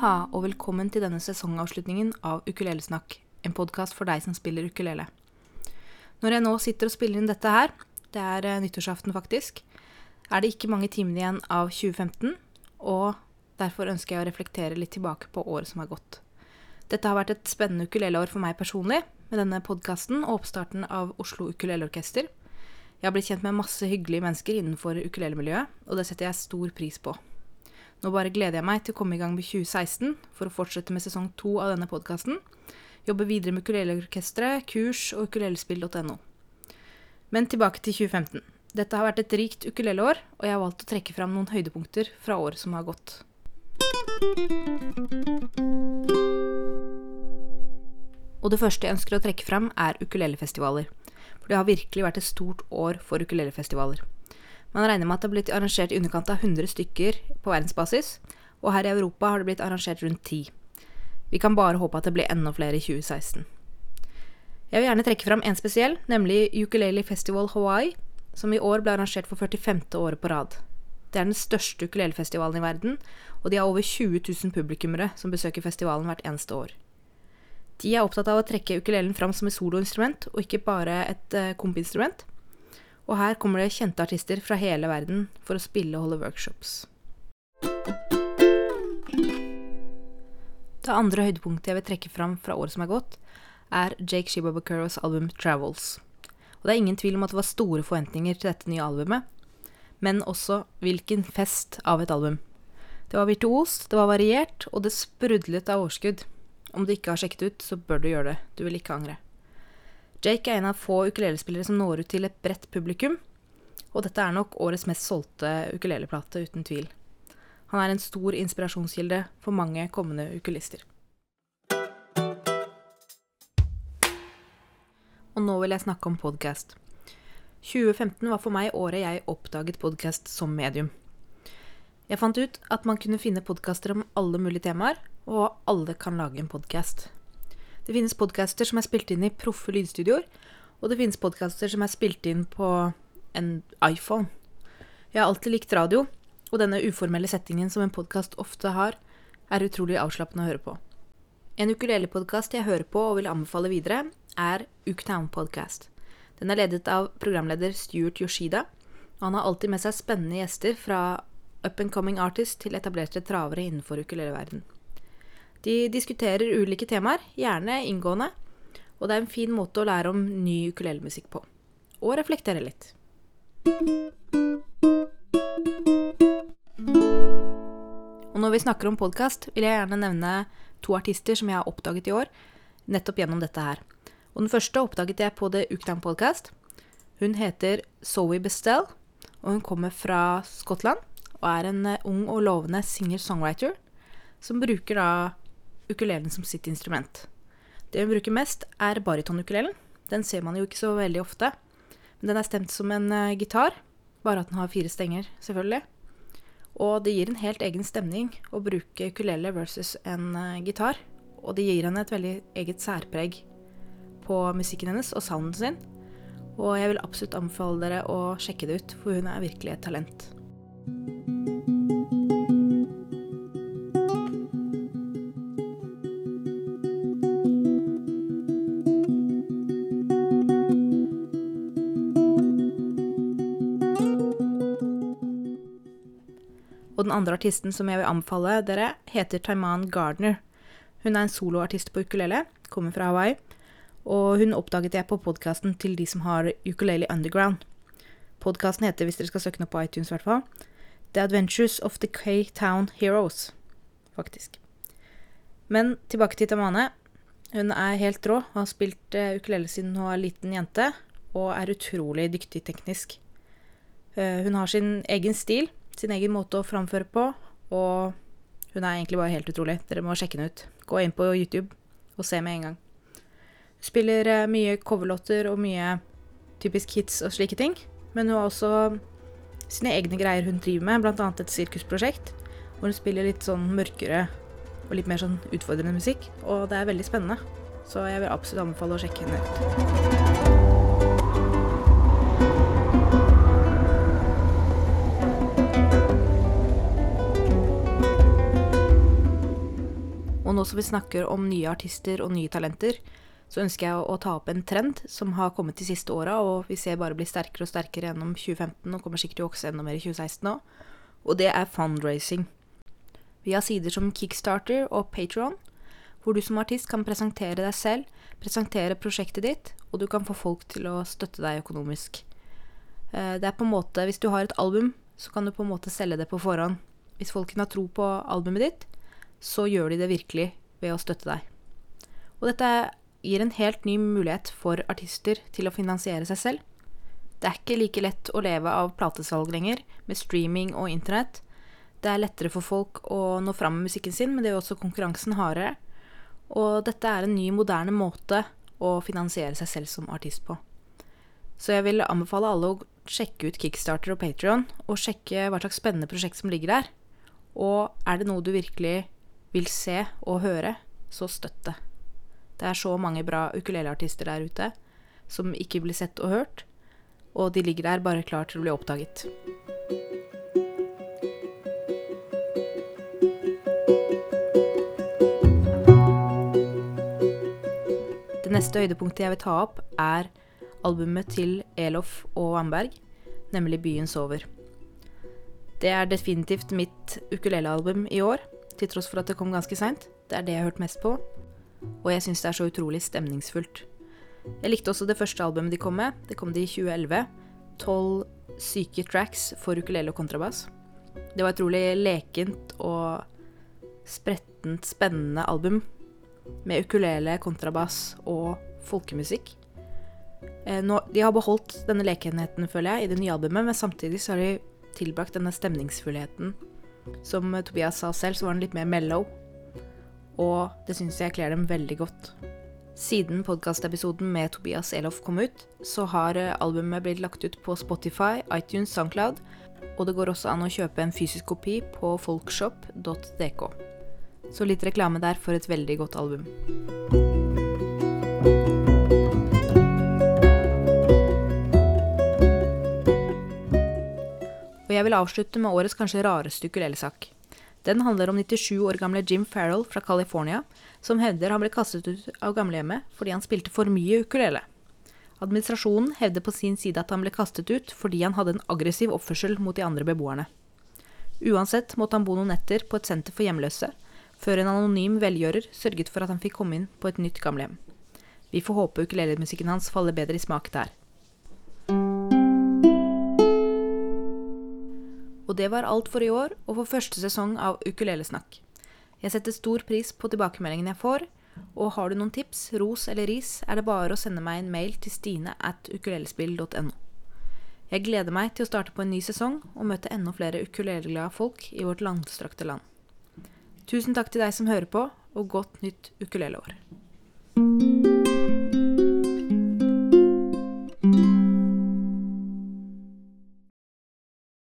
Aloha og velkommen til denne sesongavslutningen av Ukulelesnakk, en podkast for deg som spiller ukulele. Når jeg nå sitter og spiller inn dette her, det er eh, nyttårsaften faktisk, er det ikke mange timene igjen av 2015, og derfor ønsker jeg å reflektere litt tilbake på året som har gått. Dette har vært et spennende ukuleleår for meg personlig, med denne podkasten og oppstarten av Oslo Ukuleleorkester. Jeg har blitt kjent med masse hyggelige mennesker innenfor ukulelemiljøet, og det setter jeg stor pris på. Nå bare gleder jeg meg til å komme i gang med 2016 for å fortsette med sesong to av denne podkasten. Jobbe videre med ukuleleorkesteret, kurs og ukulelespill.no. Men tilbake til 2015. Dette har vært et rikt ukuleleår, og jeg har valgt å trekke fram noen høydepunkter fra året som har gått. Og det første jeg ønsker å trekke fram, er ukulelefestivaler. For det har virkelig vært et stort år for ukulelefestivaler. Man regner med at det har blitt arrangert i underkant av 100 stykker på verdensbasis, og her i Europa har det blitt arrangert rundt 10. Vi kan bare håpe at det blir enda flere i 2016. Jeg vil gjerne trekke fram en spesiell, nemlig Ukulele Festival Hawaii, som i år ble arrangert for 45. året på rad. Det er den største ukulelefestivalen i verden, og de har over 20 000 publikummere som besøker festivalen hvert eneste år. De er opptatt av å trekke ukulelen fram som et soloinstrument, og ikke bare et uh, kompinstrument. Og her kommer det kjente artister fra hele verden for å spille og holde workshops. Det andre høydepunktet jeg vil trekke fram fra året som er gått, er Jake Shibabakuros album 'Travels'. Og det er ingen tvil om at det var store forventninger til dette nye albumet, men også hvilken fest av et album. Det var virtuost, det var variert, og det sprudlet av overskudd. Om du ikke har sjekket ut, så bør du gjøre det. Du vil ikke angre. Jake er en av få ukulelespillere som når ut til et bredt publikum, og dette er nok årets mest solgte ukuleleplate, uten tvil. Han er en stor inspirasjonskilde for mange kommende ukulister. Og nå vil jeg snakke om podkast. 2015 var for meg året jeg oppdaget podkast som medium. Jeg fant ut at man kunne finne podkaster om alle mulige temaer, og alle kan lage en podkast. Det finnes podcaster som er spilt inn i proffe lydstudioer, og det finnes podcaster som er spilt inn på en iPhone. Jeg har alltid likt radio, og denne uformelle settingen som en podkast ofte har, er utrolig avslappende å høre på. En ukulele-podkast jeg hører på og vil anbefale videre, er Uktown Podcast. Den er ledet av programleder Stuart Yoshida, og han har alltid med seg spennende gjester fra up and coming artist til etablerte travere innenfor ukuleleverden. De diskuterer ulike temaer, gjerne inngående, og det er en fin måte å lære om ny ukulelemusikk på. Og reflektere litt. Og når vi snakker om podkast, vil jeg gjerne nevne to artister som jeg har oppdaget i år, nettopp gjennom dette her. Og den første oppdaget jeg på The Ukdown Podcast. Hun heter Zoe Bestell, og hun kommer fra Skottland og er en eh, ung og lovende singer-songwriter som bruker da ukulelen som sitt instrument. Det hun bruker mest, er baritonukulelen. Den ser man jo ikke så veldig ofte. Men den er stemt som en uh, gitar, bare at den har fire stenger, selvfølgelig. Og det gir en helt egen stemning å bruke ukulele versus en uh, gitar. Og det gir henne et veldig eget særpreg på musikken hennes og sounden sin. Og jeg vil absolutt anbefale dere å sjekke det ut, for hun er virkelig et talent. Og den andre artisten som jeg vil anbefale dere, heter Taiman Gardner. Hun er en soloartist på ukulele, kommer fra Hawaii. Og hun oppdaget jeg på podkasten til de som har Ukulele Underground. Podkasten heter, hvis dere skal søke opp på iTunes, i hvert fall, The Adventures of the K-Town Heroes, faktisk. Men tilbake til Tamane. Hun er helt rå, har spilt uh, ukulele siden hun var liten jente, og er utrolig dyktig teknisk. Uh, hun har sin egen stil, sin egen måte å framføre på, og hun er egentlig bare helt utrolig. Dere må sjekke henne ut. Gå inn på YouTube og se med en gang. Hun spiller uh, mye coverlåter og mye typisk hits og slike ting, men hun har også sine egne greier hun driver med, bl.a. et sirkusprosjekt, hvor hun spiller litt sånn mørkere og litt mer sånn utfordrende musikk, og det er veldig spennende. Så jeg vil absolutt anbefale å sjekke henne ut. Nå som vi snakker om nye artister og nye talenter, så ønsker jeg å ta opp en trend som har kommet de siste åra, og vi ser bare blir sterkere og sterkere gjennom 2015 og kommer sikkert til å vokse enda mer i 2016 òg. Og det er fundraising. Vi har sider som Kickstarter og Patron, hvor du som artist kan presentere deg selv, presentere prosjektet ditt, og du kan få folk til å støtte deg økonomisk. Eh, det er på en måte, Hvis du har et album, så kan du på en måte selge det på forhånd. Hvis folkene har tro på albumet ditt, så gjør de det virkelig ved å støtte deg. Og dette gir en helt ny mulighet for artister til å finansiere seg selv. Det er ikke like lett å leve av platesalg lenger, med streaming og internett. Det er lettere for folk å nå fram med musikken sin, men det gjør også konkurransen hardere. Og dette er en ny, moderne måte å finansiere seg selv som artist på. Så jeg vil anbefale alle å sjekke ut Kickstarter og Patrion, og sjekke hva slags spennende prosjekt som ligger der. Og er det noe du virkelig vil se og høre, så støtt det. Det er så mange bra ukuleleartister der ute som ikke blir sett og hørt, og de ligger der bare klar til å bli oppdaget. Det neste høydepunktet jeg vil ta opp, er albumet til Elof og Wamberg, nemlig 'Byen sover'. Det er definitivt mitt ukulelealbum i år, til tross for at det kom ganske seint. Det er det jeg har hørt mest på, og jeg syns det er så utrolig stemningsfullt. Jeg likte også det første albumet de kom med. Det kom de i 2011. Tolv syke tracks for ukulele og kontrabass. Det var et utrolig lekent og sprettent, spennende album med ukulele, kontrabass og folkemusikk. Eh, nå, de har beholdt denne lekenheten, føler jeg, i det nye albumet, men samtidig så har de tilbrakt denne stemningsfullheten. Som Tobias sa selv, så var den litt mer mellow og det syns jeg kler dem veldig godt. Siden podkastepisoden med Tobias Elof kom ut, så har eh, albumet blitt lagt ut på Spotify, iTunes, Soundcloud, og det går også an å kjøpe en fysisk kopi på folkshop.dk. Så litt reklame der for et veldig godt album. Jeg vil avslutte med årets kanskje rareste ukulelesak. Den handler om 97 år gamle Jim Farrell fra California, som hevder han ble kastet ut av gamlehjemmet fordi han spilte for mye ukulele. Administrasjonen hevder på sin side at han ble kastet ut fordi han hadde en aggressiv oppførsel mot de andre beboerne. Uansett måtte han bo noen netter på et senter for hjemløse, før en anonym velgjører sørget for at han fikk komme inn på et nytt gamlehjem. Vi får håpe ukulelemusikken hans faller bedre i smak der. Det var alt for i år og for første sesong av Ukulelesnakk. Jeg setter stor pris på tilbakemeldingene jeg får, og har du noen tips, ros eller ris, er det bare å sende meg en mail til stine at ukulelespill.no. Jeg gleder meg til å starte på en ny sesong og møte enda flere ukuleleglade folk i vårt langstrakte land. Tusen takk til deg som hører på, og godt nytt ukuleleår.